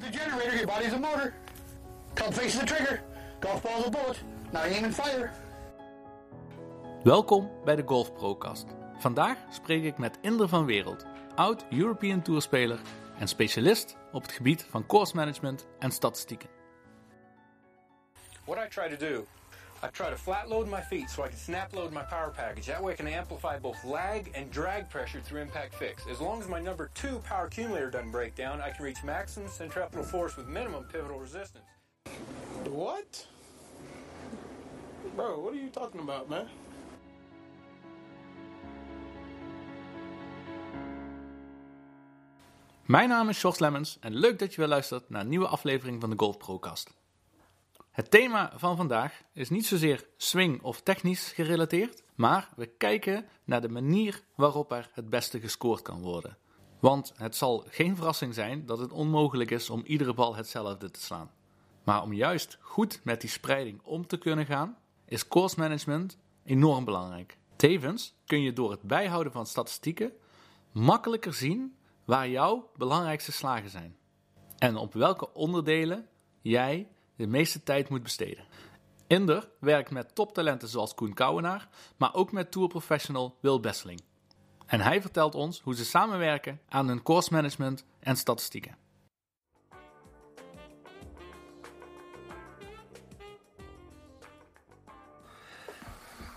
The generator, your body's a motor. Club faces the trigger. Golf ball's a bullet. Now aim and fire. Welkom bij de Golf Procast. Vandaag spreek ik met Inder van Wereld, oud European Tourspeler en specialist op het gebied van course management en statistieken. What I try to do, I try to flat load my feet so I can snap load my power package. That way I can amplify both lag and drag pressure through impact fix. As long as my number two power accumulator doesn't break down, I can reach maximum centripetal force with minimum pivotal resistance. What? Bro, what are you talking about, man? Mijn naam is Sjors Lemmens en leuk dat je weer luistert naar een nieuwe aflevering van de Golf Procast. Het thema van vandaag is niet zozeer swing of technisch gerelateerd, maar we kijken naar de manier waarop er het beste gescoord kan worden. Want het zal geen verrassing zijn dat het onmogelijk is om iedere bal hetzelfde te slaan. Maar om juist goed met die spreiding om te kunnen gaan, is course management enorm belangrijk. Tevens kun je door het bijhouden van statistieken makkelijker zien waar jouw belangrijkste slagen zijn. En op welke onderdelen jij de meeste tijd moet besteden. Inder werkt met toptalenten zoals Koen Kouwenaar, maar ook met tourprofessional Wil Besseling. En hij vertelt ons hoe ze samenwerken aan hun course management en statistieken.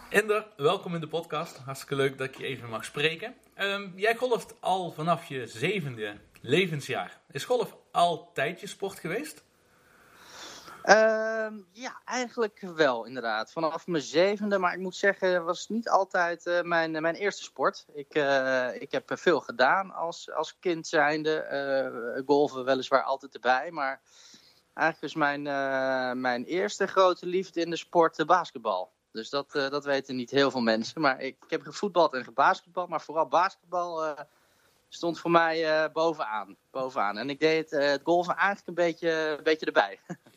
Inder, welkom in de podcast. Hartstikke leuk dat je even mag spreken. Ehm, jij golft al vanaf je zevende levensjaar. Is golf altijd je sport geweest? Ehm, ja, eigenlijk wel, inderdaad. Vanaf mijn zevende, maar ik moet zeggen, was niet altijd eh, mijn, mijn eerste sport. Ik, eh, ik heb veel gedaan als, als kind zijnde. Golven weliswaar altijd erbij, maar eigenlijk is mijn, mijn eerste grote liefde in de sport basketbal. Dus dat, dat weten niet heel veel mensen. Maar ik, heb gevoetbald en gebasketbald, maar vooral basketbal stond voor mij bovenaan, bovenaan. En ik deed het golven eigenlijk een beetje, een beetje erbij.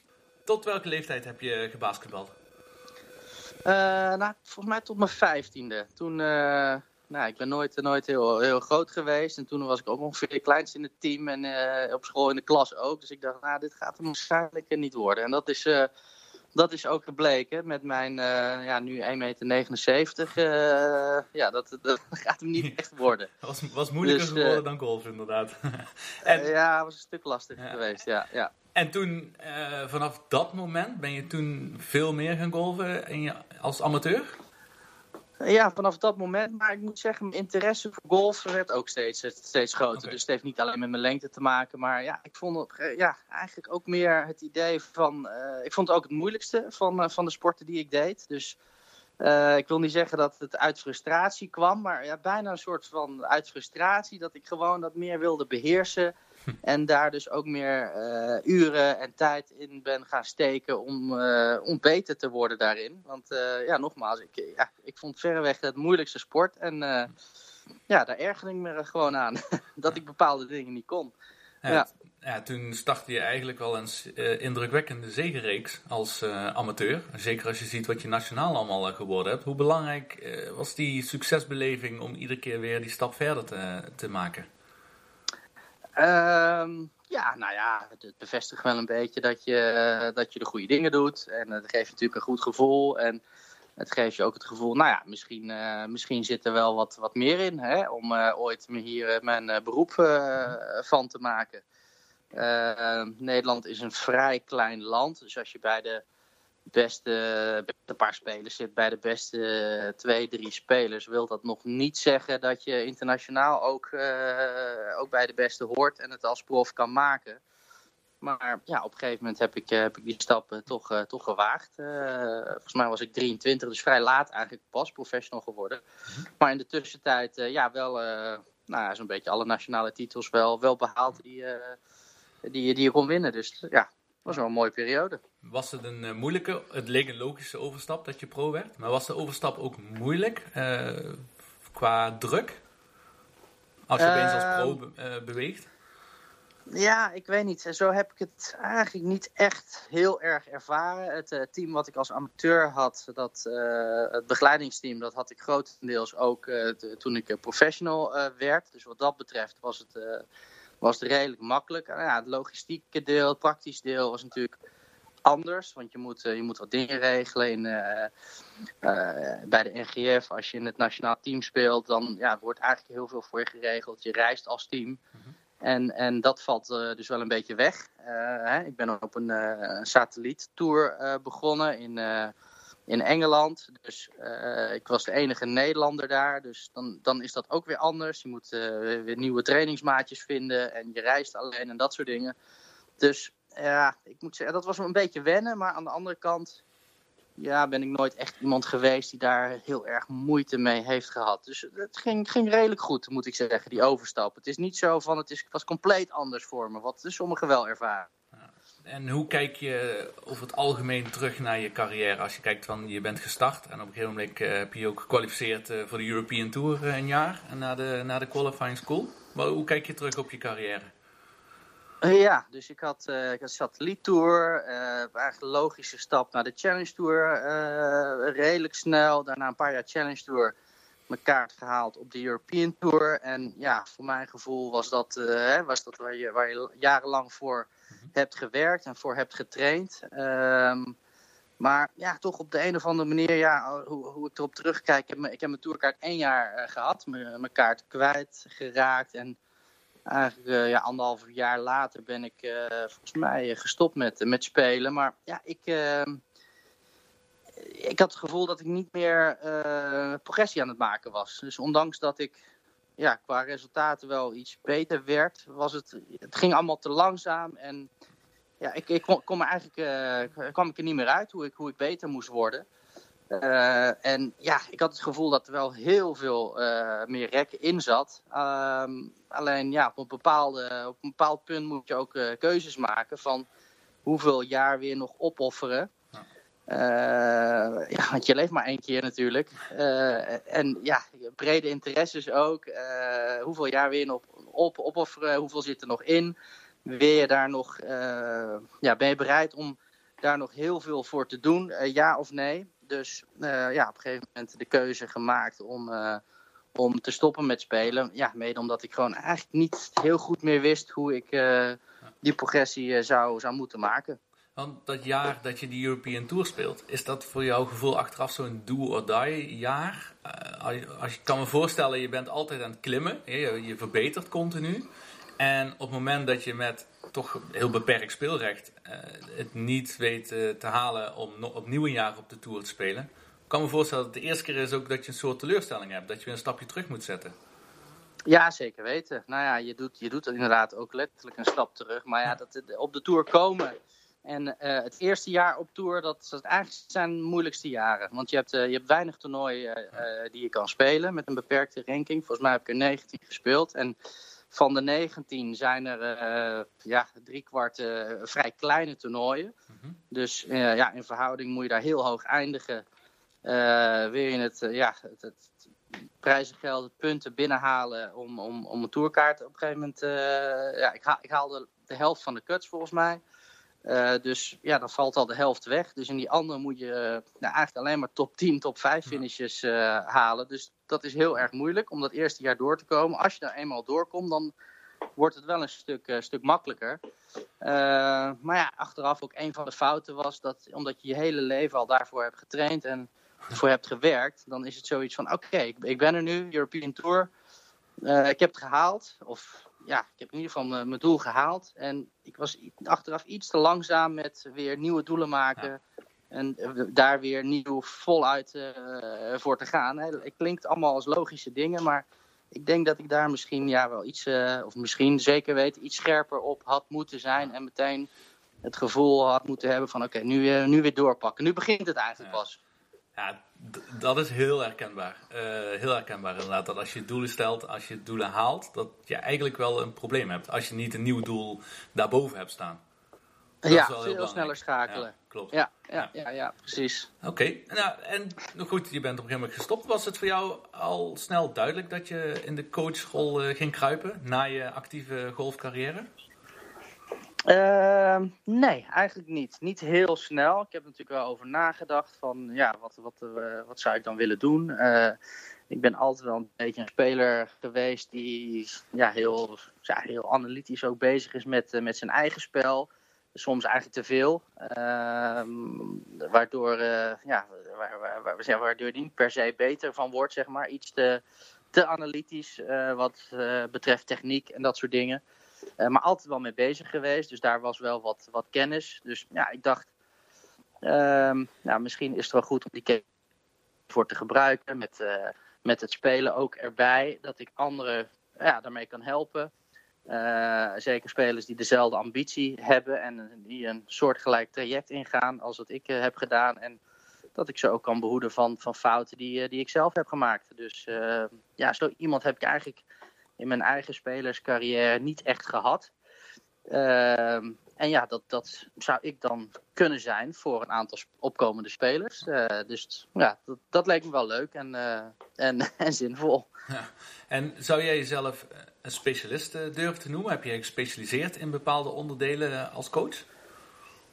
Tot welke leeftijd heb je gebasketbald? Uh, nou, volgens mij tot mijn vijftiende. Toen, uh, nou, ik ben nooit, nooit heel, heel groot geweest. En toen was ik ook ongeveer het kleinst in het team en uh, op school in de klas ook. Dus ik dacht, nou, dit gaat hem waarschijnlijk niet worden. En dat is, dat is ook gebleken met mijn, ja, nu 1,79 meter. ja, dat, dat gaat hem niet echt worden. was, was moeilijker dus, geworden dan golf, inderdaad. en... ja, was een stuk lastiger ja. geweest, ja. ja. En toen, uh, vanaf dat moment, ben je toen veel meer gaan golven in je, als amateur? Ja, vanaf dat moment. Maar ik moet zeggen, mijn interesse voor golf werd ook steeds, steeds groter. Okay. Dus het heeft niet alleen met mijn lengte te maken. Maar ja, ik vond het, ja, eigenlijk ook meer het idee van... Uh, ik vond het ook het moeilijkste van, uh, van de sporten die ik deed. Dus uh, ik wil niet zeggen dat het uit frustratie kwam. Maar ja, bijna een soort van uit frustratie. Dat ik gewoon dat meer wilde beheersen. En daar dus ook meer uh, uren en tijd in ben gaan steken om, uh, om beter te worden daarin. Want uh, ja, nogmaals, ik, ja, ik vond verreweg het moeilijkste sport. En ja, daar ergerde ik me gewoon aan. dat ik bepaalde dingen niet kon. Ja, ja. ja toen startte je eigenlijk wel een indrukwekkende zegenreeks als amateur. Zeker als je ziet wat je nationaal allemaal geworden hebt. Hoe belangrijk was die succesbeleving om iedere keer weer die stap verder te, te maken? Um, ja, nou ja, het bevestigt wel een beetje dat je, dat je de goede dingen doet. En het geeft natuurlijk een goed gevoel. En het geeft je ook het gevoel, nou ja, misschien, uh, misschien zit er wel wat, wat meer in. Hè, om uh, ooit hier mijn beroep van te maken. Ehm, Nederland is een vrij klein land. Dus als je bij de beste, beste paar spelers zit, bij de beste twee, drie spelers, wil dat nog niet zeggen dat je internationaal ook, uh, ook bij de beste hoort en het als prof kan maken. Maar ja, op een gegeven moment heb ik, heb ik die stap toch, toch gewaagd. volgens mij was ik 23, dus vrij laat eigenlijk pas professional geworden. Maar in de tussentijd, ja, wel nou, zo'n beetje alle nationale titels wel, wel behaald die, die, die je kon winnen. Dus ja, was wel een mooie periode. Was het een uh, moeilijke, het leek een logische overstap dat je pro werd, maar was de overstap ook moeilijk uh, qua druk? Als je uh, opeens als pro be beweegt? Ja, ik weet niet. Zo heb ik het eigenlijk niet echt heel erg ervaren. Het team wat ik als amateur had, dat, het begeleidingsteam, dat had ik grotendeels ook toen ik professional werd. Dus wat dat betreft was het was het redelijk makkelijk. En ja, het logistieke deel, het praktische deel was natuurlijk anders. Want je moet, je moet wat dingen regelen in, bij de NGF. Als je in het nationaal team speelt, dan ja, wordt eigenlijk heel veel voor je geregeld. Je reist als team. En, en dat valt dus wel een beetje weg. Hè. Ik ben op een, een satelliettour begonnen in in Engeland. Dus uh, ik was de enige Nederlander daar. Dus dan, dan is dat ook weer anders. Je moet uh, weer nieuwe trainingsmaatjes vinden. En je reist alleen en dat soort dingen. Dus ja, ik moet zeggen, dat was een beetje wennen. Maar aan de andere kant ja, ben ik nooit echt iemand geweest die daar heel erg moeite mee heeft gehad. Dus het ging, ging redelijk goed, moet ik zeggen, die overstap. Het is niet zo van, het, is, was compleet anders voor me. Wat sommigen wel ervaren. En hoe kijk je over het algemeen terug naar je carrière? Als je kijkt van je bent gestart en op een gegeven moment uh, heb je ook gekwalificeerd uh, voor de European Tour een jaar en na de, na de qualifying school. Maar hoe kijk je terug op je carrière? Ja, dus ik had, ik had satelliettour, eigenlijk een logische stap naar de Challenge Tour, redelijk snel. Daarna een paar jaar Challenge Tour mijn kaart gehaald op de European Tour. En ja, voor mijn gevoel was dat, was dat waar, je, waar je jarenlang voor hebt gewerkt en voor hebt getraind. Um, maar ja, toch op de een of andere manier, ja, hoe, hoe ik erop terugkijk. Ik heb, ik heb mijn tourkaart één jaar uh, gehad, mijn kaart kwijtgeraakt. En eigenlijk uh, ja, anderhalf jaar later ben ik uh, volgens mij gestopt met, met spelen. Maar ja, ik, ik had het gevoel dat ik niet meer progressie aan het maken was. Dus ondanks dat ik ja, qua resultaten wel iets beter werd, was het, het ging allemaal te langzaam. En ja, ik, ik kon, eigenlijk, kwam ik er niet meer uit hoe ik, hoe ik beter moest worden. Uh, en ja, ik had het gevoel dat er wel heel veel uh, meer rekken in zat. Ehm, alleen ja, op een, bepaalde, op een bepaald punt moet je ook keuzes maken van hoeveel jaar weer nog opofferen. Ja, want je leeft maar één keer natuurlijk. En ja, brede interesses ook. Hoeveel jaar weer nog op, opofferen? Hoeveel zit er nog in? Je daar nog, ja, ben je bereid om daar nog heel veel voor te doen? ja of nee? Dus ja, op een gegeven moment de keuze gemaakt om, om te stoppen met spelen. Ja, mede omdat ik gewoon eigenlijk niet heel goed meer wist hoe ik die progressie zou, zou moeten maken. Want dat jaar dat je die European Tour speelt, is dat voor jouw gevoel achteraf zo'n do or die jaar? Als je kan me voorstellen, je bent altijd aan het klimmen, je, verbetert continu. En op het moment dat je met toch heel beperkt speelrecht uh, het niet weet uh, te halen om opnieuw een jaar op de Tour te spelen, kan me voorstellen dat het de eerste keer is ook dat je een soort teleurstelling hebt, dat je weer een stapje terug moet zetten. Ja, zeker weten. Nou ja, je doet, je doet inderdaad ook letterlijk een stap terug. Maar ja, dat, op de Tour komen en uh, het eerste jaar op tour, dat, dat eigenlijk zijn de moeilijkste jaren. Want je hebt, uh, je hebt weinig toernooien uh, die je kan spelen met een beperkte ranking. Volgens mij heb ik er 19 gespeeld. En van de 19 zijn er ja, drie kwart vrij kleine toernooien. Mm -hmm. Dus ja, in verhouding moet je daar heel hoog eindigen. wil je het, ja, het, het prijzengeld, het punten binnenhalen om, om, om een tourkaart op een gegeven moment... ja, ik, haal, ik haalde de helft van de cuts volgens mij. Uh, dus ja, dan valt al de helft weg. Dus in die andere moet je uh, nou, eigenlijk alleen maar top 10, top 5 finishes uh, halen. Dus dat is heel erg moeilijk om dat eerste jaar door te komen. Als je daar eenmaal doorkomt, dan wordt het wel een stuk, stuk makkelijker. maar ja, achteraf ook een van de fouten was dat omdat je je hele leven al daarvoor hebt getraind en ervoor hebt gewerkt, dan is het zoiets van: oké, okay, ik, ik, ben er nu, European Tour. ik heb het gehaald. Of ja, ik heb in ieder geval mijn doel gehaald. En ik was achteraf iets te langzaam met weer nieuwe doelen maken. Ja. En daar weer nieuw voluit uh, voor te gaan. Het klinkt allemaal als logische dingen, maar ik denk dat ik daar misschien ja, wel iets, uh, of misschien zeker weten, iets scherper op had moeten zijn. En meteen het gevoel had moeten hebben van oké, okay, nu, nu weer doorpakken. Nu begint het eigenlijk ja. pas. Ja, dat is heel herkenbaar. Uh, heel herkenbaar inderdaad. Dat als je doelen stelt, als je doelen haalt, dat je eigenlijk wel een probleem hebt. Als je niet een nieuw doel daarboven hebt staan. Dat ja, veel heel sneller schakelen. Ja, klopt. Ja, ja, ja. ja precies. Oké, okay. nou, en goed, je bent op een gegeven moment gestopt. Was het voor jou al snel duidelijk dat je in de coachschool uh, ging kruipen na je actieve golfcarrière? Uh, nee, eigenlijk niet. Niet heel snel. Ik heb natuurlijk wel over nagedacht van, ja, wat, wat, uh, wat zou ik dan willen doen? Uh, ik ben altijd wel een beetje een speler geweest die ja, heel, ja, heel analytisch ook bezig is met, met zijn eigen spel. Soms eigenlijk te veel. Ehm, waardoor, ja, waar, waar, waar, waardoor niet per se beter van wordt, zeg maar. Iets te, te analytisch wat betreft techniek en dat soort dingen. Maar altijd wel mee bezig geweest. Dus daar was wel wat, wat kennis. Dus ja, ik dacht, um, nou, misschien is het wel goed om die kennis voor te gebruiken. Met, met het spelen ook erbij. Dat ik anderen ja, daarmee kan helpen. Uh, zeker spelers die dezelfde ambitie hebben en die een soortgelijk traject ingaan als wat ik heb gedaan. En dat ik ze ook kan behoeden van, van fouten die, die ik zelf heb gemaakt. Dus ja, zo iemand heb ik eigenlijk in mijn eigen spelerscarrière niet echt gehad. Ehm, en ja, dat, dat zou ik dan kunnen zijn voor een aantal opkomende spelers. dus ja, dat, dat, leek me wel leuk en, en, en zinvol. Ja. En zou jij jezelf een specialist durven te noemen? Heb je gespecialiseerd in bepaalde onderdelen als coach?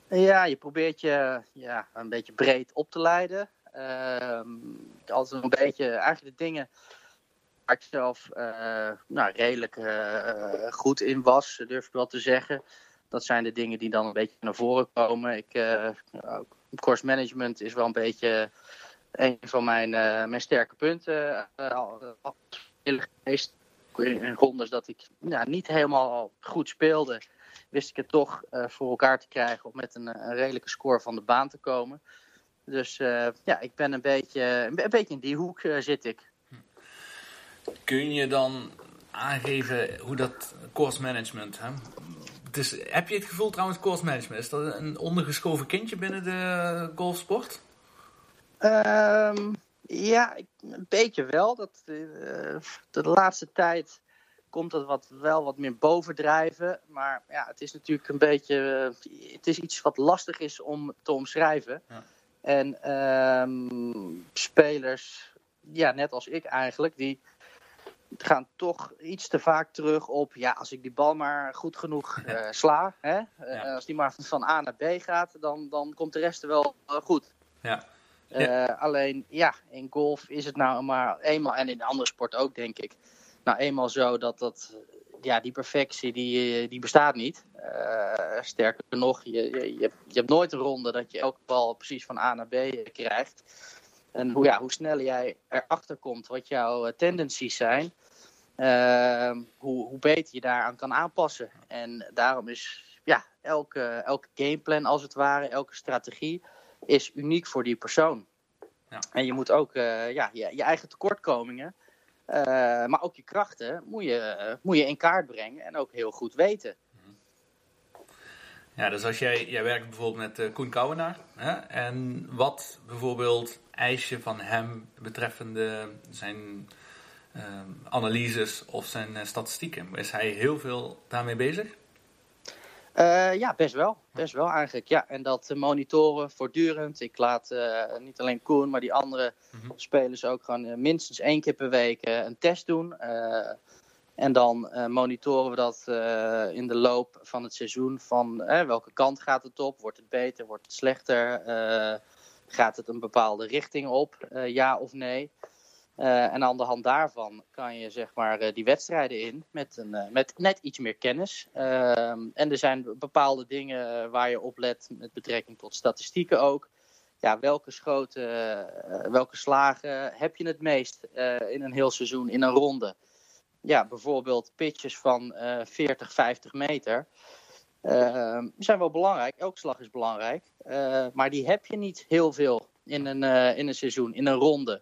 Ja, je probeert je ja, een beetje breed op te leiden. Uh, altijd een beetje, eigenlijk de dingen ik zelf uh, nou, redelijk uh, goed in was, durf ik wel te zeggen. Dat zijn de dingen die dan een beetje naar voren komen. Ik, course management is wel een beetje een van mijn, mijn sterke punten. geweest in rondes dat ik nou, niet helemaal goed speelde, wist ik het toch voor elkaar te krijgen om met een, redelijke score van de baan te komen. Dus ja, ik ben een beetje, een, beetje in die hoek zit ik. Kun je dan aangeven hoe dat course management, hè? Dus, heb je het gevoel trouwens, course management, is dat een ondergeschoven kindje binnen de golfsport? Um, ja, een beetje wel. Dat, uh, de laatste tijd komt dat wat, wel wat meer bovendrijven. Maar ja, het is natuurlijk een beetje. Uh, het is iets wat lastig is om te omschrijven. Ja. En um, spelers, ja, net als ik eigenlijk, die gaan toch iets te vaak terug op. Ja, als ik die bal maar goed genoeg uh, sla. Hè? Ja. als die maar van A naar B gaat, dan, dan komt de rest er wel goed. Ja. Ja. Uh, alleen, ja, in golf is het nou maar eenmaal, en in andere sporten ook, denk ik, nou eenmaal zo dat, dat ja, die perfectie, die, die bestaat niet. Uh, sterker nog, je, je, je, hebt nooit een ronde dat je elke bal precies van A naar B krijgt. En hoe, ja, hoe sneller jij erachter komt wat jouw tendencies zijn, uh, hoe, hoe beter je daaraan kan aanpassen. En daarom is ja, elke, elke gameplan als het ware, elke strategie is uniek voor die persoon. Ja. En je moet ook uh, ja, je, je, eigen tekortkomingen, uh, maar ook je krachten, moet je, moet je in kaart brengen en ook heel goed weten. Ja, dus als jij, jij werkt bijvoorbeeld met Koen Kouwenaar. Hè, en wat bijvoorbeeld eis je van hem betreffende zijn analyses of zijn statistieken? Is hij heel veel daarmee bezig? Uh, ja, best wel. Best wel eigenlijk. Ja, en dat monitoren voortdurend. Ik laat niet alleen Koen, maar die andere mm-hmm. spelers ook gewoon minstens één keer per week een test doen. En dan monitoren we dat in de loop van het seizoen. Van welke kant gaat het op? Wordt het beter? Wordt het slechter? gaat het een bepaalde richting op? ja of nee? En aan de hand daarvan kan je zeg maar die wedstrijden in met, een, met net iets meer kennis. En er zijn bepaalde dingen waar je op let met betrekking tot statistieken ook. Ja, welke schoten, welke slagen heb je het meest in een heel seizoen, in een ronde? Ja, bijvoorbeeld pitches van 40, 50 meter. Ehm, zijn wel belangrijk, elke slag is belangrijk. maar die heb je niet heel veel in een, in een seizoen, in een ronde.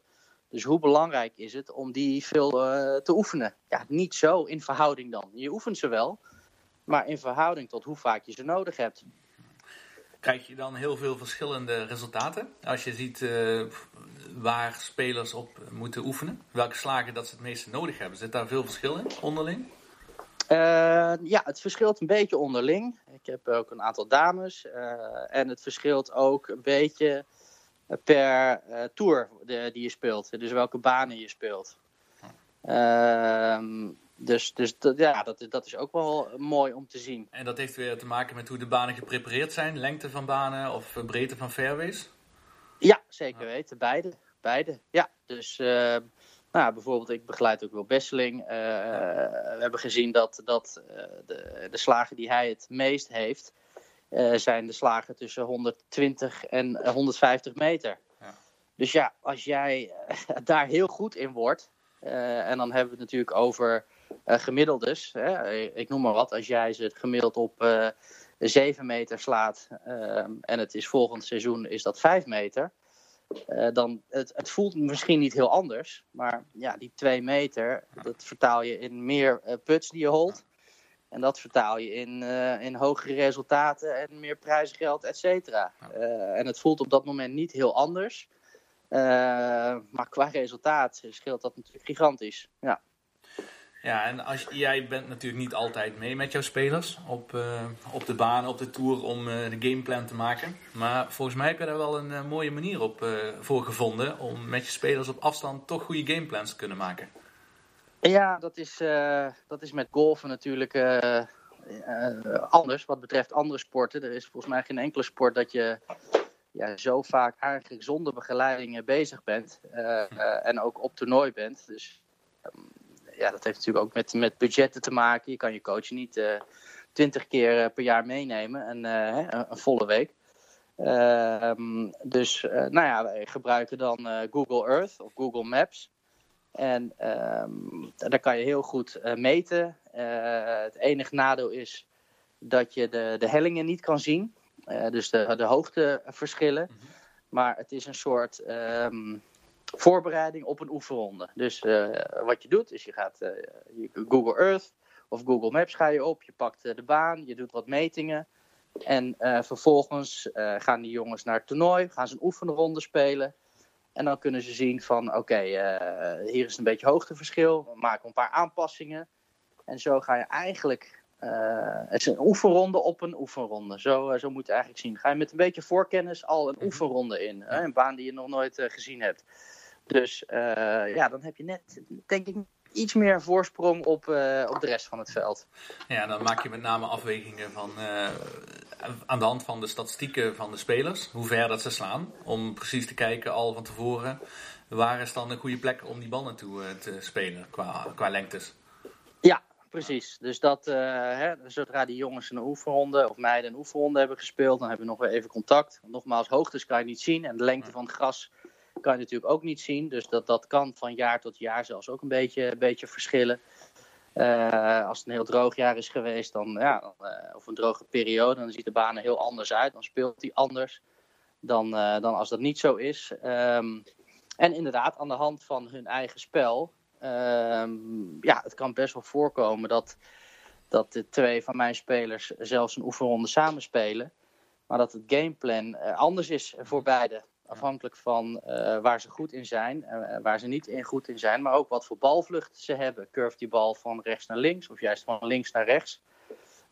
Dus hoe belangrijk is het om die veel uh, te oefenen? Ja, niet zo in verhouding dan. Je oefent ze wel, maar in verhouding tot hoe vaak je ze nodig hebt. Krijg je dan heel veel verschillende resultaten? Als je ziet uh, waar spelers op moeten oefenen, welke slagen dat ze het meeste nodig hebben, zit daar veel verschil in onderling? Uh, ja, het verschilt een beetje onderling. Ik heb ook een aantal dames. en het verschilt ook een beetje per tour de, die je speelt. Dus welke banen je speelt. Uh, dus dus dat, ja, dat, dat is ook wel mooi om te zien. En dat heeft weer te maken met hoe de banen geprepareerd zijn? Lengte van banen of breedte van fairways? Ja, zeker weten. Beide. Beide. Ja, dus uh, Nou, bijvoorbeeld, ik begeleid ook wel Besseling. Uh, we hebben gezien dat, dat uh, de, de slagen die hij het meest heeft, zijn de slagen tussen 120 en 150 meter. Ja. Dus ja, als jij daar heel goed in wordt, en dan hebben we het natuurlijk over gemiddeldes. Hè? Ik noem maar wat, als jij ze gemiddeld op 7 meter slaat en het is volgend seizoen is dat 5 meter uh, dan, het, het, voelt misschien niet heel anders, maar ja, die twee meter, dat vertaal je in meer uh, puts die je holt. En dat vertaal je in, uh, in hogere resultaten en meer prijsgeld, et cetera. en het voelt op dat moment niet heel anders. maar qua resultaat scheelt dat natuurlijk gigantisch. Ja. Ja, en als, jij bent natuurlijk niet altijd mee met jouw spelers op, uh, op de baan, op de tour om uh, de gameplan te maken. Maar volgens mij heb je daar wel een uh, mooie manier op voor gevonden om met je spelers op afstand toch goede gameplans te kunnen maken. Ja, dat is, dat is met golfen natuurlijk anders wat betreft andere sporten. Er is volgens mij geen enkele sport dat je ja, zo vaak eigenlijk zonder begeleiding bezig bent en ook op toernooi bent. Dus um, ja, dat heeft natuurlijk ook met, met budgetten te maken. Je kan je coach niet eh, twintig keer eh, per jaar meenemen, en, uh, een, een, volle week. Ehm, dus nou ja, wij gebruiken dan Google Earth of Google Maps. En um, daar kan je heel goed meten. het enige nadeel is dat je de, de hellingen niet kan zien. dus de, de hoogteverschillen. Mhm. Maar het is een soort um, voorbereiding op een oefenronde. Dus uh, wat je doet, is je gaat je Google Earth of Google Maps ga je op, je pakt uh, de baan, je doet wat metingen. En vervolgens gaan die jongens naar het toernooi, gaan ze een oefenronde spelen. En dan kunnen ze zien van, oké, okay, hier is een beetje hoogteverschil, we maken een paar aanpassingen. En zo ga je eigenlijk het is een oefenronde op een oefenronde. Zo, zo moet je eigenlijk zien. Ga je met een beetje voorkennis al een mhm. oefenronde in. Hè? Een baan die je nog nooit gezien hebt. Dus uh, ja, dan heb je net, denk ik, iets meer voorsprong op, uh, op de rest van het veld. Ja, dan maak je met name afwegingen van, uh, aan de hand van de statistieken van de spelers. Hoe ver dat ze slaan. Om precies te kijken al van tevoren. Waar is dan een goede plek om die bal naartoe te spelen qua, qua lengtes? Ja, precies. Dus dat, hè, zodra die jongens een oefenronde of meiden een oefenronde hebben gespeeld, dan hebben we nog weer even contact. Nogmaals, hoogtes kan je niet zien en de lengte van het gras kan je natuurlijk ook niet zien. Dus dat, dat kan van jaar tot jaar zelfs ook een beetje, een beetje verschillen. Uh, als het een heel droog jaar is geweest, dan, ja, uh, of een droge periode, dan ziet de baan er heel anders uit. Dan speelt hij anders dan, uh, dan als dat niet zo is. Um, en inderdaad, aan de hand van hun eigen spel, um, ja, het kan best wel voorkomen dat, dat de twee van mijn spelers zelfs een oefenronde samenspelen. Maar dat het gameplan anders is voor beide. Afhankelijk van uh, waar ze goed in zijn en uh, waar ze niet in goed in zijn. Maar ook wat voor balvlucht ze hebben. Curve die bal van rechts naar links of juist van links naar rechts.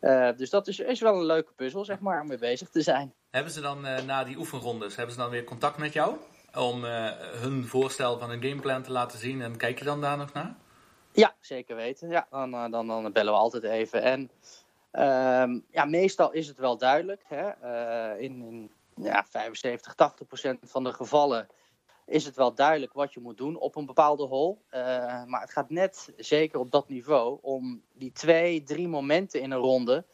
Uh, dus dat is, is wel een leuke puzzel, zeg maar, om mee bezig te zijn. Hebben ze dan na die oefenrondes, hebben ze dan weer contact met jou? Om hun voorstel van een gameplan te laten zien en kijk je dan daar nog naar? Ja, zeker weten. Ja, dan, dan, dan bellen we altijd even. En ehm, ja, meestal is het wel duidelijk. Hè? in, in ja, 75, 80 procent van de gevallen is het wel duidelijk wat je moet doen op een bepaalde hole. Uh, maar het gaat net, zeker op dat niveau, om die twee, drie momenten in een ronde.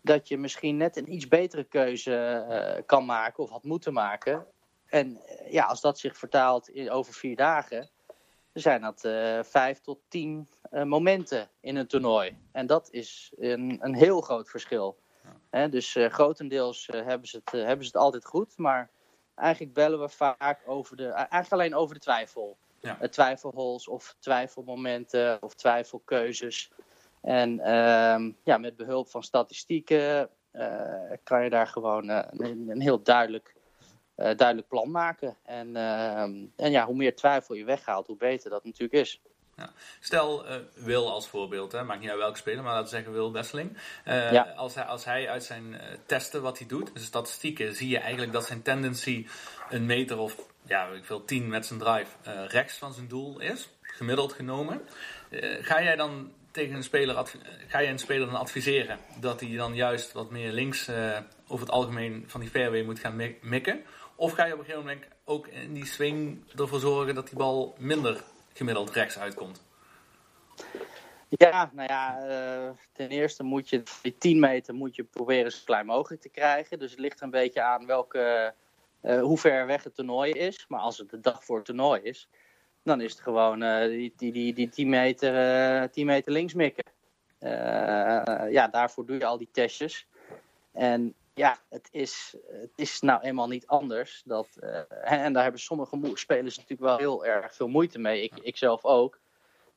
Dat je misschien net een iets betere keuze uh, kan maken of had moeten maken. En uh, ja, als dat zich vertaalt in, over vier dagen, zijn dat vijf tot tien momenten in een toernooi. En dat is een, een heel groot verschil dus uh, grotendeels uh, hebben, ze het, uh, hebben ze het altijd goed. Maar eigenlijk bellen we vaak over de, eigenlijk alleen over de twijfel. Ja. twijfelholes of twijfelmomenten of twijfelkeuzes. En ehm, ja, met behulp van statistieken kan je daar gewoon een, een, heel duidelijk, duidelijk plan maken. En, ehm, en ja, hoe meer twijfel je weghaalt, hoe beter dat natuurlijk is. Ja. Stel uh, Wil als voorbeeld, hè, maakt niet uit welke speler, maar laten we zeggen Wil Besseling. Uh, ja. als, hij, als hij uit zijn uh, testen wat hij doet, dus statistieken, zie je eigenlijk dat zijn tendency een meter of ja, ik veel, 10 met zijn drive rechts van zijn doel is, gemiddeld genomen. ga jij dan tegen een speler, ga je een speler dan adviseren dat hij dan juist wat meer links over het algemeen van die fairway moet gaan mikken? Of ga je op een gegeven moment ook in die swing ervoor zorgen dat die bal minder gemiddeld rechts uitkomt? Ja, nou ja, uh, ten eerste moet je die 10 meter moet je proberen zo klein mogelijk te krijgen. Dus het ligt een beetje aan welke, uh, hoe ver weg het toernooi is. Maar als het de dag voor het toernooi is, dan is het gewoon uh, die, die, die, die 10 meter, 10 meter links mikken. ja, daarvoor doe je al die testjes. En ja, het is, het is nou eenmaal niet anders. Dat, en daar hebben sommige spelers natuurlijk wel heel erg veel moeite mee. Ik, ik zelf ook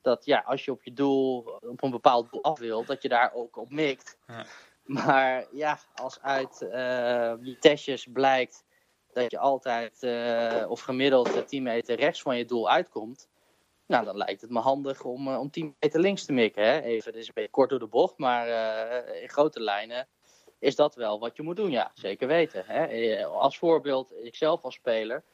dat ja, als je op je doel, op een bepaald doel af wilt, dat je daar ook op mikt. Ja. Maar ja, als uit uh, die testjes blijkt dat je altijd uh, of gemiddeld 10 meter rechts van je doel uitkomt, nou dan lijkt het me handig om, om 10 meter links te mikken. Hè? Even, dit is een beetje kort door de bocht, maar in grote lijnen is dat wel wat je moet doen, ja, zeker weten. Hè? Als voorbeeld, ikzelf als speler,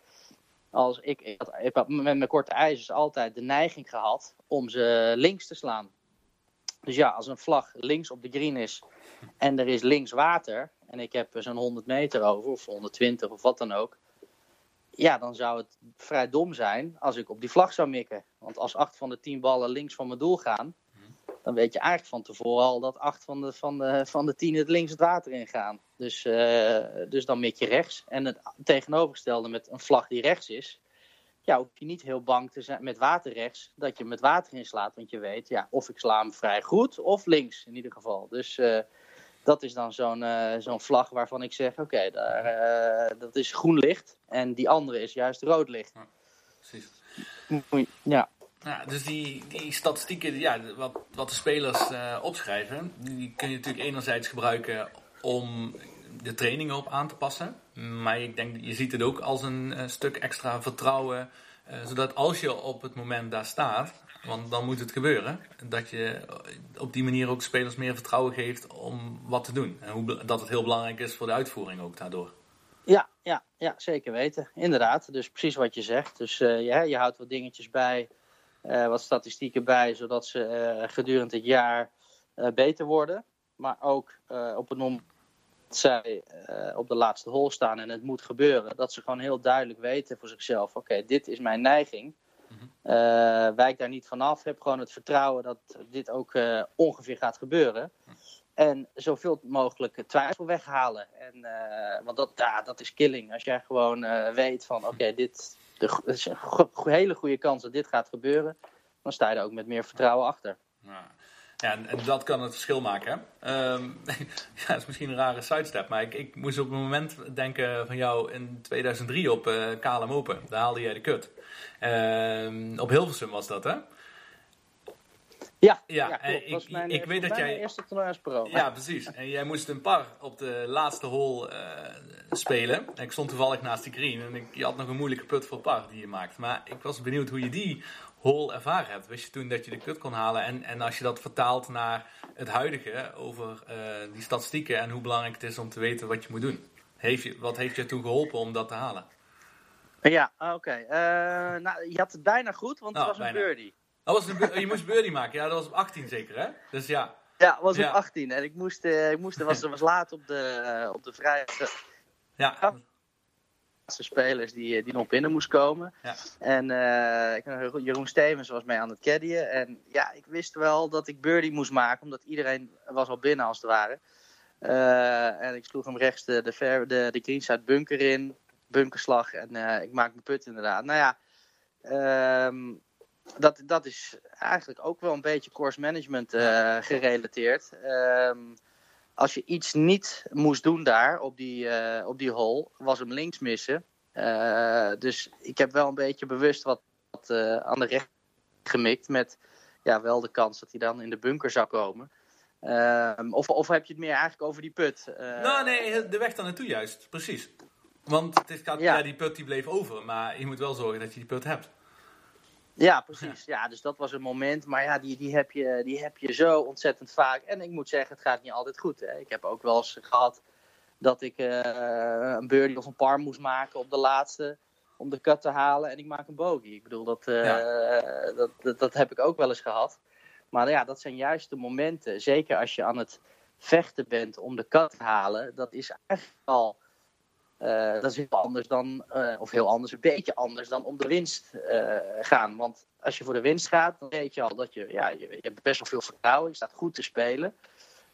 als ik, ik, met mijn korte ijzers altijd de neiging gehad om ze links te slaan. Dus ja, als een vlag links op de green is en er is links water en ik heb zo'n 100 meter over of 120 of wat dan ook. Ja, dan zou het vrij dom zijn als ik op die vlag zou mikken. Want als acht van de tien ballen links van mijn doel gaan, dan weet je eigenlijk van tevoren al dat acht van de, van de, van de tien het links het water ingaan. Dus, uh, dus dan mik je rechts. En het tegenovergestelde met een vlag die rechts is, ja, hoef je niet heel bang te zijn met water rechts, dat je met water inslaat. Want je weet, ja, of ik sla hem vrij goed, of links in ieder geval. Dus uh, dat is dan zo'n uh, zo'n vlag waarvan ik zeg, oké, okay, dat is groen licht. En die andere is juist rood licht. Ja, precies. Ja. Ja, dus die, die statistieken, ja, wat, wat de spelers uh, opschrijven, die kun je natuurlijk enerzijds gebruiken om de trainingen op aan te passen. Maar ik denk, je ziet het ook als een, een stuk extra vertrouwen, uh, zodat als je op het moment daar staat, want dan moet het gebeuren, dat je op die manier ook spelers meer vertrouwen geeft om wat te doen. En hoe, dat het heel belangrijk is voor de uitvoering ook daardoor. Ja, ja, ja zeker weten. Inderdaad, dus precies wat je zegt. Dus ja, je houdt wat dingetjes bij wat statistieken bij, zodat ze uh, gedurende het jaar uh, beter worden. Maar ook op het moment dat zij op de laatste hol staan en het moet gebeuren, dat ze gewoon heel duidelijk weten voor zichzelf: oké, okay, dit is mijn neiging. -hmm. wijk daar niet vanaf. Heb gewoon het vertrouwen dat dit ook ongeveer gaat gebeuren. En zoveel mogelijk twijfel weghalen. En, want dat, ja, dat is killing. Als jij gewoon weet van oké, okay, dit, het is een hele goede kans dat dit gaat gebeuren. Dan sta je er ook met meer vertrouwen achter. Ja. Ja, en, dat kan het verschil maken. Um, ja, dat is misschien een rare sidestep, maar ik, ik, moest op een moment denken van jou in 2003 op uh, KLM Open. Daar haalde jij de kut. Uh, op Hilversum was dat, hè? Ja, ja, ja klopt. ik, mijn, ik weet dat jij. eerste toernooi als pro. Ja, precies. En jij moest een par op de laatste hole uh, spelen. En ik stond toevallig naast die green en ik, je had nog een moeilijke put voor par die je maakt. Maar ik was benieuwd hoe je die hole ervaren hebt. Wist je toen dat je de kut kon halen? En, en als je dat vertaalt naar het huidige over uh, die statistieken en hoe belangrijk het is om te weten wat je moet doen. Heeft je, wat heeft je toen geholpen om dat te halen? Ja, oké. Okay. Uh, nou, je had het bijna goed, want het oh, was een bijna. birdie. Dat was een, je moest birdie maken, ja, dat was op 18 zeker, hè? Dus ja. Ja, was op 18. En ik moest, uh, ik moest was, was laat op de, uh, op de vrijdag. Ja. laatste spelers die, die nog binnen moest komen. Ja. En uh, Jeroen Stevens was mee aan het caddien. En ja, ik wist wel dat ik birdie moest maken, omdat iedereen was al binnen als het ware. en ik sloeg hem rechts de, de, ver, de, de greenside bunker in, bunkerslag. En ik maak mijn put inderdaad. Nou ja, um, dat, dat is eigenlijk ook wel een beetje course management uh, gerelateerd. Um, als je iets niet moest doen daar op die, uh, op die hole, was hem links missen. Uh, dus ik heb wel een beetje bewust wat, wat aan de recht gemikt. Met ja, wel de kans dat hij dan in de bunker zou komen. Um, of, of heb je het meer eigenlijk over die put? nou, nee, de weg daar naartoe juist, precies. Want het gaat, ja. ja. die put die bleef over, maar je moet wel zorgen dat je die put hebt. Ja, precies. Ja. dus dat was een moment. Maar ja, die, die, heb je, die heb je zo ontzettend vaak. En ik moet zeggen, het gaat niet altijd goed. Hè. Ik heb ook wel eens gehad dat ik uh, een birdie of een par moest maken op de laatste. Om de cut te halen en ik maak een bogey. Ik bedoel, dat, uh, ja. dat, dat, dat, heb ik ook wel eens gehad. Maar ja, dat zijn juist de momenten. Zeker als je aan het vechten bent om de cut te halen. Dat is eigenlijk al Eh, dat is heel anders dan, eh, of heel anders, een beetje anders dan om de winst eh, gaan. Want als je voor de winst gaat, dan weet je al dat je, ja, je, je hebt best wel veel vertrouwen, je staat goed te spelen.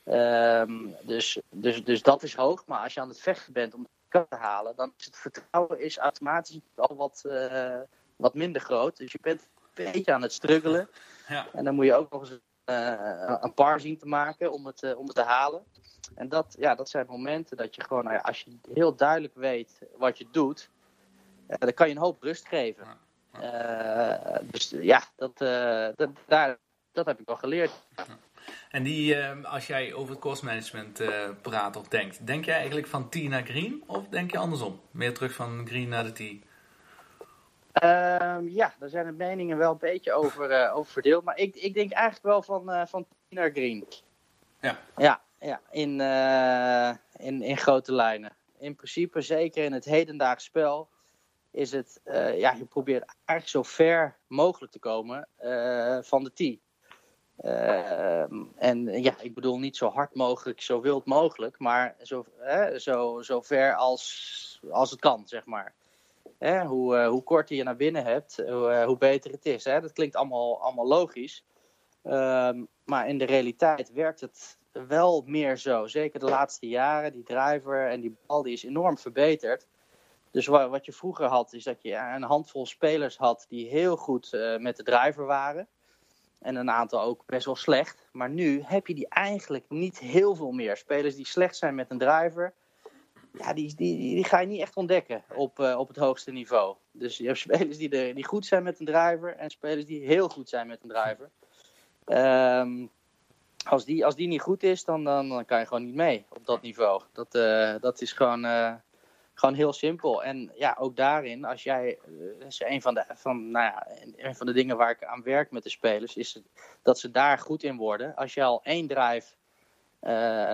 Ehm, dus, dus, dus dat is hoog. Maar als je aan het vechten bent om de kant te halen, dan is het vertrouwen is automatisch al wat, wat minder groot. Dus je bent een beetje aan het struggelen. Ja. En dan moet je ook nog eens een par zien te maken om het, om het te halen. En dat, ja, dat zijn momenten dat je gewoon, nou ja, als je heel duidelijk weet wat je doet, eh, dan kan je een hoop rust geven. Eh, dus ja, dat, eh, dat, daar, dat heb ik wel geleerd. En die, als jij over het course management eh, praat of denkt, denk jij eigenlijk van tee naar green of denk je andersom? Meer terug van green naar de tee? Ehm, ja, daar zijn de meningen wel een beetje over, over verdeeld. Maar ik, ik denk eigenlijk wel van, van tee naar green. Ja. Ja, ja in, eh, in, in grote lijnen. In principe, zeker in het hedendaags spel, is het, eh, ja, je probeert eigenlijk zo ver mogelijk te komen eh, van de tee. En ja, ik bedoel niet zo hard mogelijk, zo wild mogelijk, maar zo, zo, zo ver als, als het kan, zeg maar. Hè, hoe, eh, hoe korter je naar binnen hebt, hoe, eh, hoe beter het is. Hè? Dat klinkt allemaal, allemaal logisch. Ehm, maar in de realiteit werkt het wel meer zo. Zeker de laatste jaren. Die driver en die bal die is enorm verbeterd. Dus wa- wat je vroeger had, is dat je ja, een handvol spelers had die heel goed eh, met de driver waren. En een aantal ook best wel slecht. Maar nu heb je die eigenlijk niet heel veel meer. Spelers die slecht zijn met een driver, ja, die, die, die, ga je niet echt ontdekken op, eh, op het hoogste niveau. Dus je hebt spelers die, die goed zijn met een driver en spelers die heel goed zijn met een driver. Ehm, als, die, als die niet goed is, dan, dan, dan kan je gewoon niet mee op dat niveau. Dat, eh, dat is gewoon, eh, gewoon heel simpel. En ja, ook daarin, als jij, eh, dat is een van, de, van, nou ja, een van de dingen waar ik aan werk met de spelers, is dat ze daar goed in worden. Als je al één drive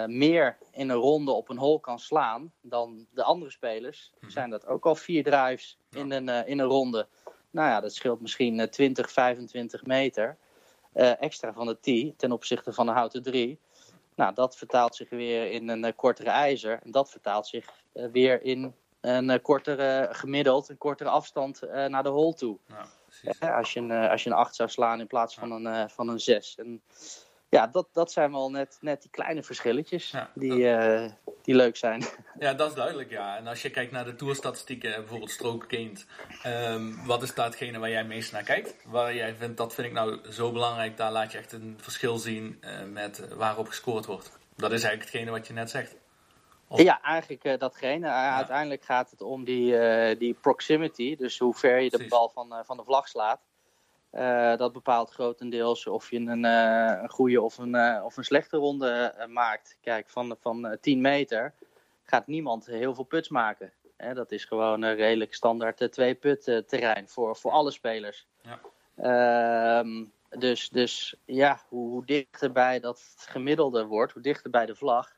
meer in een ronde op een hole kan slaan dan de andere spelers, zijn dat ook al vier drives in een, in een ronde. Nou ja, dat scheelt misschien eh, 20, 25 meter extra van de tee ten opzichte van de houten drie. Nou, dat vertaalt zich weer in een eh, kortere ijzer. En dat vertaalt zich eh, weer in een eh, kortere gemiddeld, een kortere afstand eh, naar de hole toe. Ja, precies. Hè, als, je een, eh, als je een 8 zou slaan in plaats van een, eh, van een 6. En ja, dat, dat zijn wel net, net die kleine verschilletjes Ja, die, eh, die leuk zijn. Ja, dat is duidelijk, ja. En als je kijkt naar de tourstatistieken, bijvoorbeeld stroke gained, ehm, wat is datgene waar jij meest naar kijkt? Waar jij vindt, dat vind ik nou zo belangrijk, daar laat je echt een verschil zien eh, met waarop gescoord wordt. Dat is eigenlijk hetgene wat je net zegt. Of- Ja, eigenlijk eh, datgene. Uiteindelijk gaat het om die, eh, die proximity. Dus hoe ver je de Precies. bal van, eh, van de vlag slaat. Eh, dat bepaalt grotendeels of je een, eh, een goede of een, eh, of een slechte ronde maakt. Kijk, van, van eh, 10 meter gaat niemand heel veel puts maken. Hè, dat is gewoon een redelijk standaard twee put eh, terrein voor, voor alle spelers. Ja. Ehm, dus, dus ja, hoe, hoe dichter bij dat gemiddelde wordt, hoe dichter bij de vlag,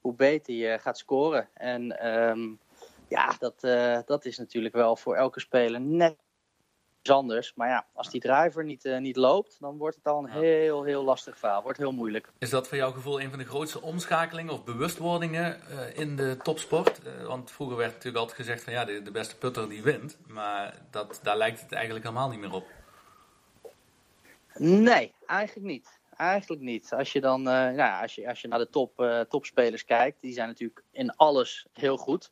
hoe beter je gaat scoren. En ehm, ja, dat, dat is natuurlijk wel voor elke speler net anders. Maar ja, als die driver niet, eh, niet loopt, dan wordt het al een heel, heel lastig verhaal. Wordt heel moeilijk. Is dat voor jouw gevoel een van de grootste omschakelingen of bewustwordingen eh, in de topsport? Eh, want vroeger werd natuurlijk altijd gezegd van ja, de, de beste putter die wint. Maar dat, daar lijkt het eigenlijk helemaal niet meer op. Nee, eigenlijk niet. Eigenlijk niet. Als je dan, nou, ja, als je, als je naar de top, topspelers kijkt, die zijn natuurlijk in alles heel goed.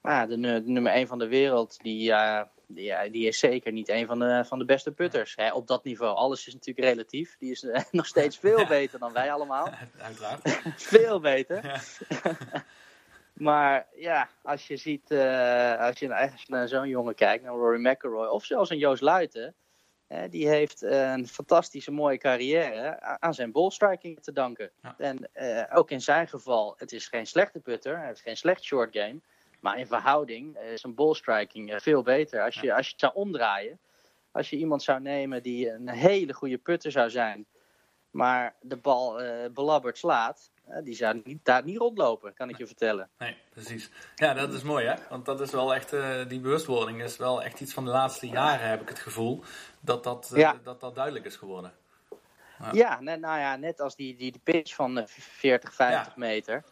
Maar de, de nummer 1 van de wereld, die, die, die is zeker niet een van de, van de beste putters. Hè, op dat niveau. Alles is natuurlijk relatief. Die is eh, nog steeds veel beter dan wij allemaal. Uiteraard. Veel beter. Ja. Maar ja, als je ziet, eh, als, je, als je naar zo'n jongen kijkt, naar Rory McIlroy, of zelfs een Joost Luiten, die heeft een fantastische mooie carrière aan zijn ballstriking te danken. Ja. En eh, ook in zijn geval, het is geen slechte putter, hij heeft geen slecht short game, maar in verhouding eh, is zijn ballstriking eh, veel beter. Als je, als je het zou omdraaien, als je iemand zou nemen die een hele goede putter zou zijn, maar de bal eh, belabberd slaat, die zou niet, daar niet rondlopen, kan ik je vertellen. Nee, precies. Ja, dat is mooi hè. Want dat is wel echt, die bewustwording is wel echt iets van de laatste jaren heb ik het gevoel. Dat dat, Ja. dat, dat duidelijk is geworden. Ja. Ja, net, nou ja, net als die, die, die pitch van eh, 40, 50 Ja. meter.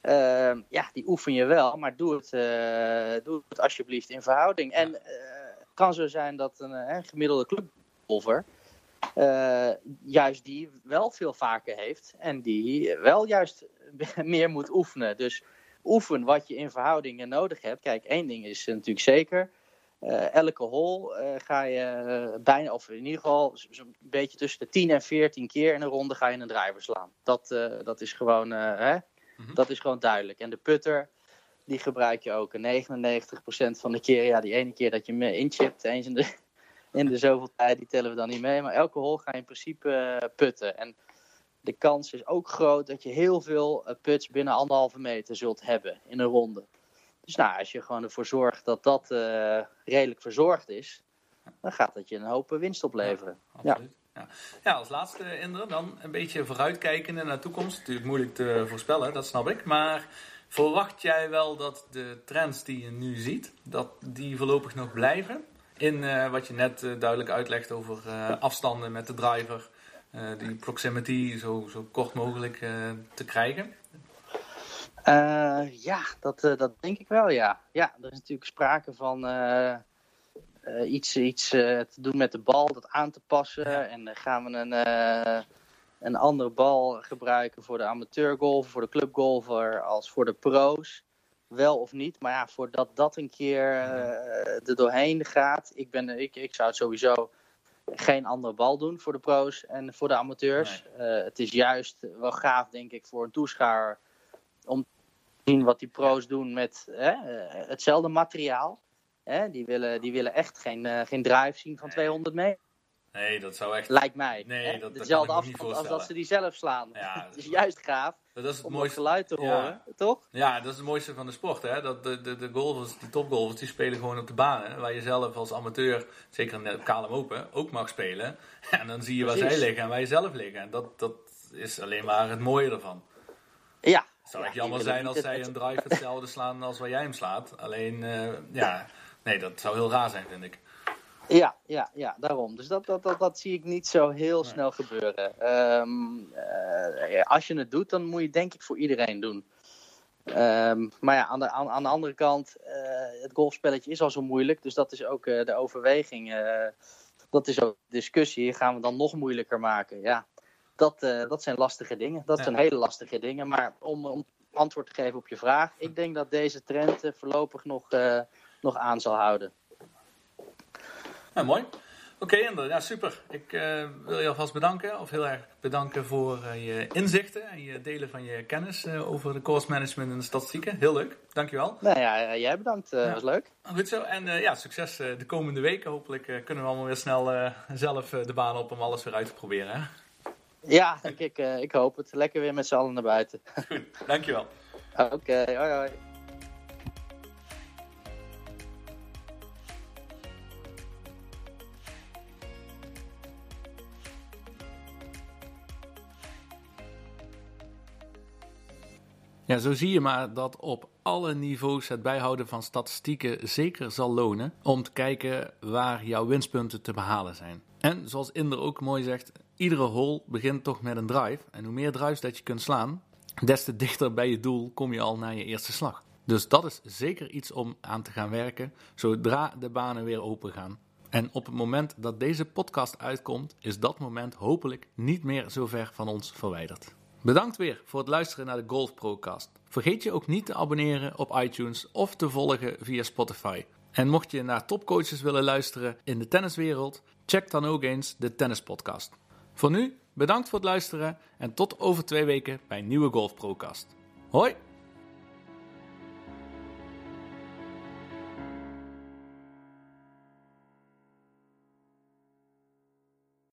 Ehm, ja, die oefen je wel, maar doe het, eh, doe het alsjeblieft in verhouding. En eh, het kan zo zijn dat een, eh, gemiddelde clubgolfer juist die wel veel vaker heeft en die wel juist meer moet oefenen. Dus oefen wat je in verhoudingen nodig hebt. Kijk, één ding is natuurlijk zeker. elke hole eh, ga je bijna, of in ieder geval zo'n beetje tussen de 10 en 14 keer in een ronde ga je een driver slaan. Dat, dat, is, gewoon, eh, Mhm. dat is gewoon duidelijk. En de putter, die gebruik je ook. En 99% van de keer, ja, die ene keer dat je me inchipt, eens in de, in de zoveel tijd, die tellen we dan niet mee. Maar elke hole ga je in principe eh, putten. En de kans is ook groot dat je heel veel eh, puts binnen anderhalve meter zult hebben in een ronde. Dus nou, als je gewoon ervoor zorgt dat dat eh, redelijk verzorgd is, dan gaat dat je een hoop winst opleveren. Absoluut. Ja. Ja. als laatste, Indre, dan een beetje vooruitkijkende naar de toekomst. Natuurlijk moeilijk te voorspellen, dat snap ik. Maar verwacht jij wel dat de trends die je nu ziet, dat die voorlopig nog blijven? In eh, wat je net eh, duidelijk uitlegt over eh, afstanden met de driver, die proximity zo, zo kort mogelijk te krijgen. Ja, dat, dat denk ik wel, ja. Ja, er is natuurlijk sprake van eh, eh, iets, iets eh, te doen met de bal, dat aan te passen. En dan gaan we een, eh, een andere bal gebruiken voor de amateurgolfer, voor de clubgolfer, als voor de pro's. Wel of niet, maar ja, voordat dat een keer eh, er doorheen gaat. Ik, ben, ik, ik zou het sowieso geen andere bal doen voor de pro's en voor de amateurs. Eh, het is juist wel gaaf, denk ik, voor een toeschouwer om te zien wat die pro's doen met hè, eh, hetzelfde materiaal. Hè, die, willen, die willen echt geen, eh, geen drive zien van 200 meter, Nee, dat zou echt... lijkt mij. Nee, hè? dat- dat Dezelfde niet afstand als dat ze die zelf slaan. Ja, het is juist gaaf Dat is het om dat mooiste. geluid te Ja. horen, toch? Ja, dat is het mooiste van de sport. Hè? Dat de, de, de golfers, die topgolfers, die spelen gewoon op de banen. Waar je zelf als amateur, zeker in de KLM Open, ook mag spelen. En dan zie je waar zij liggen en waar je zelf liggen. En dat, dat is alleen maar het mooie ervan. Ja. Het zou Ja, echt jammer zijn als zij het- een drive hetzelfde slaan als waar jij hem slaat. Alleen, eh, ja, nee, dat zou heel raar zijn, vind ik. Ja, ja, ja, daarom. Dus dat, dat, dat, dat zie ik niet zo heel snel gebeuren. Ehm, eh, als je het doet, dan moet je het denk ik voor iedereen doen. Ehm, maar ja, aan de, aan, aan de andere kant, eh, het golfspelletje is al zo moeilijk. Dus dat is ook eh, de overweging. dat is ook de discussie. Gaan we dan nog moeilijker maken? Ja, dat, dat zijn lastige dingen. Dat Ja. zijn hele lastige dingen. Maar om, om antwoord te geven op je vraag. Ik denk dat deze trend voorlopig nog, nog aan zal houden. Nou, mooi. Oké, Ender, ja, super. Ik eh, wil je alvast bedanken, of heel erg bedanken voor eh, je inzichten en je delen van je kennis eh, over de course management en de statistieken. Heel leuk, dankjewel. Nou ja, jij bedankt. Ja. was leuk. Goed zo, en ja, succes de komende weken. Hopelijk kunnen we allemaal weer snel zelf de baan op om alles weer uit te proberen. Hè? Ja, ik, ik, ik hoop het. Lekker weer met z'n allen naar buiten. Dankjewel. Oké, hoi hoi. Ja, zo zie je maar dat op alle niveaus het bijhouden van statistieken zeker zal lonen om te kijken waar jouw winstpunten te behalen zijn. En zoals Inder ook mooi zegt, iedere hole begint toch met een drive. En hoe meer drives dat je kunt slaan, des te dichter bij je doel kom je al naar je eerste slag. Dus dat is zeker iets om aan te gaan werken zodra de banen weer open gaan. En op het moment dat deze podcast uitkomt, is dat moment hopelijk niet meer zo ver van ons verwijderd. Bedankt weer voor het luisteren naar de Golf Procast. Vergeet je ook niet te abonneren op iTunes of te volgen via Spotify. En mocht je naar topcoaches willen luisteren in de tenniswereld, check dan ook eens de Tennis Podcast. Voor nu, bedankt voor het luisteren en tot over twee weken bij een nieuwe Golf Procast. Hoi!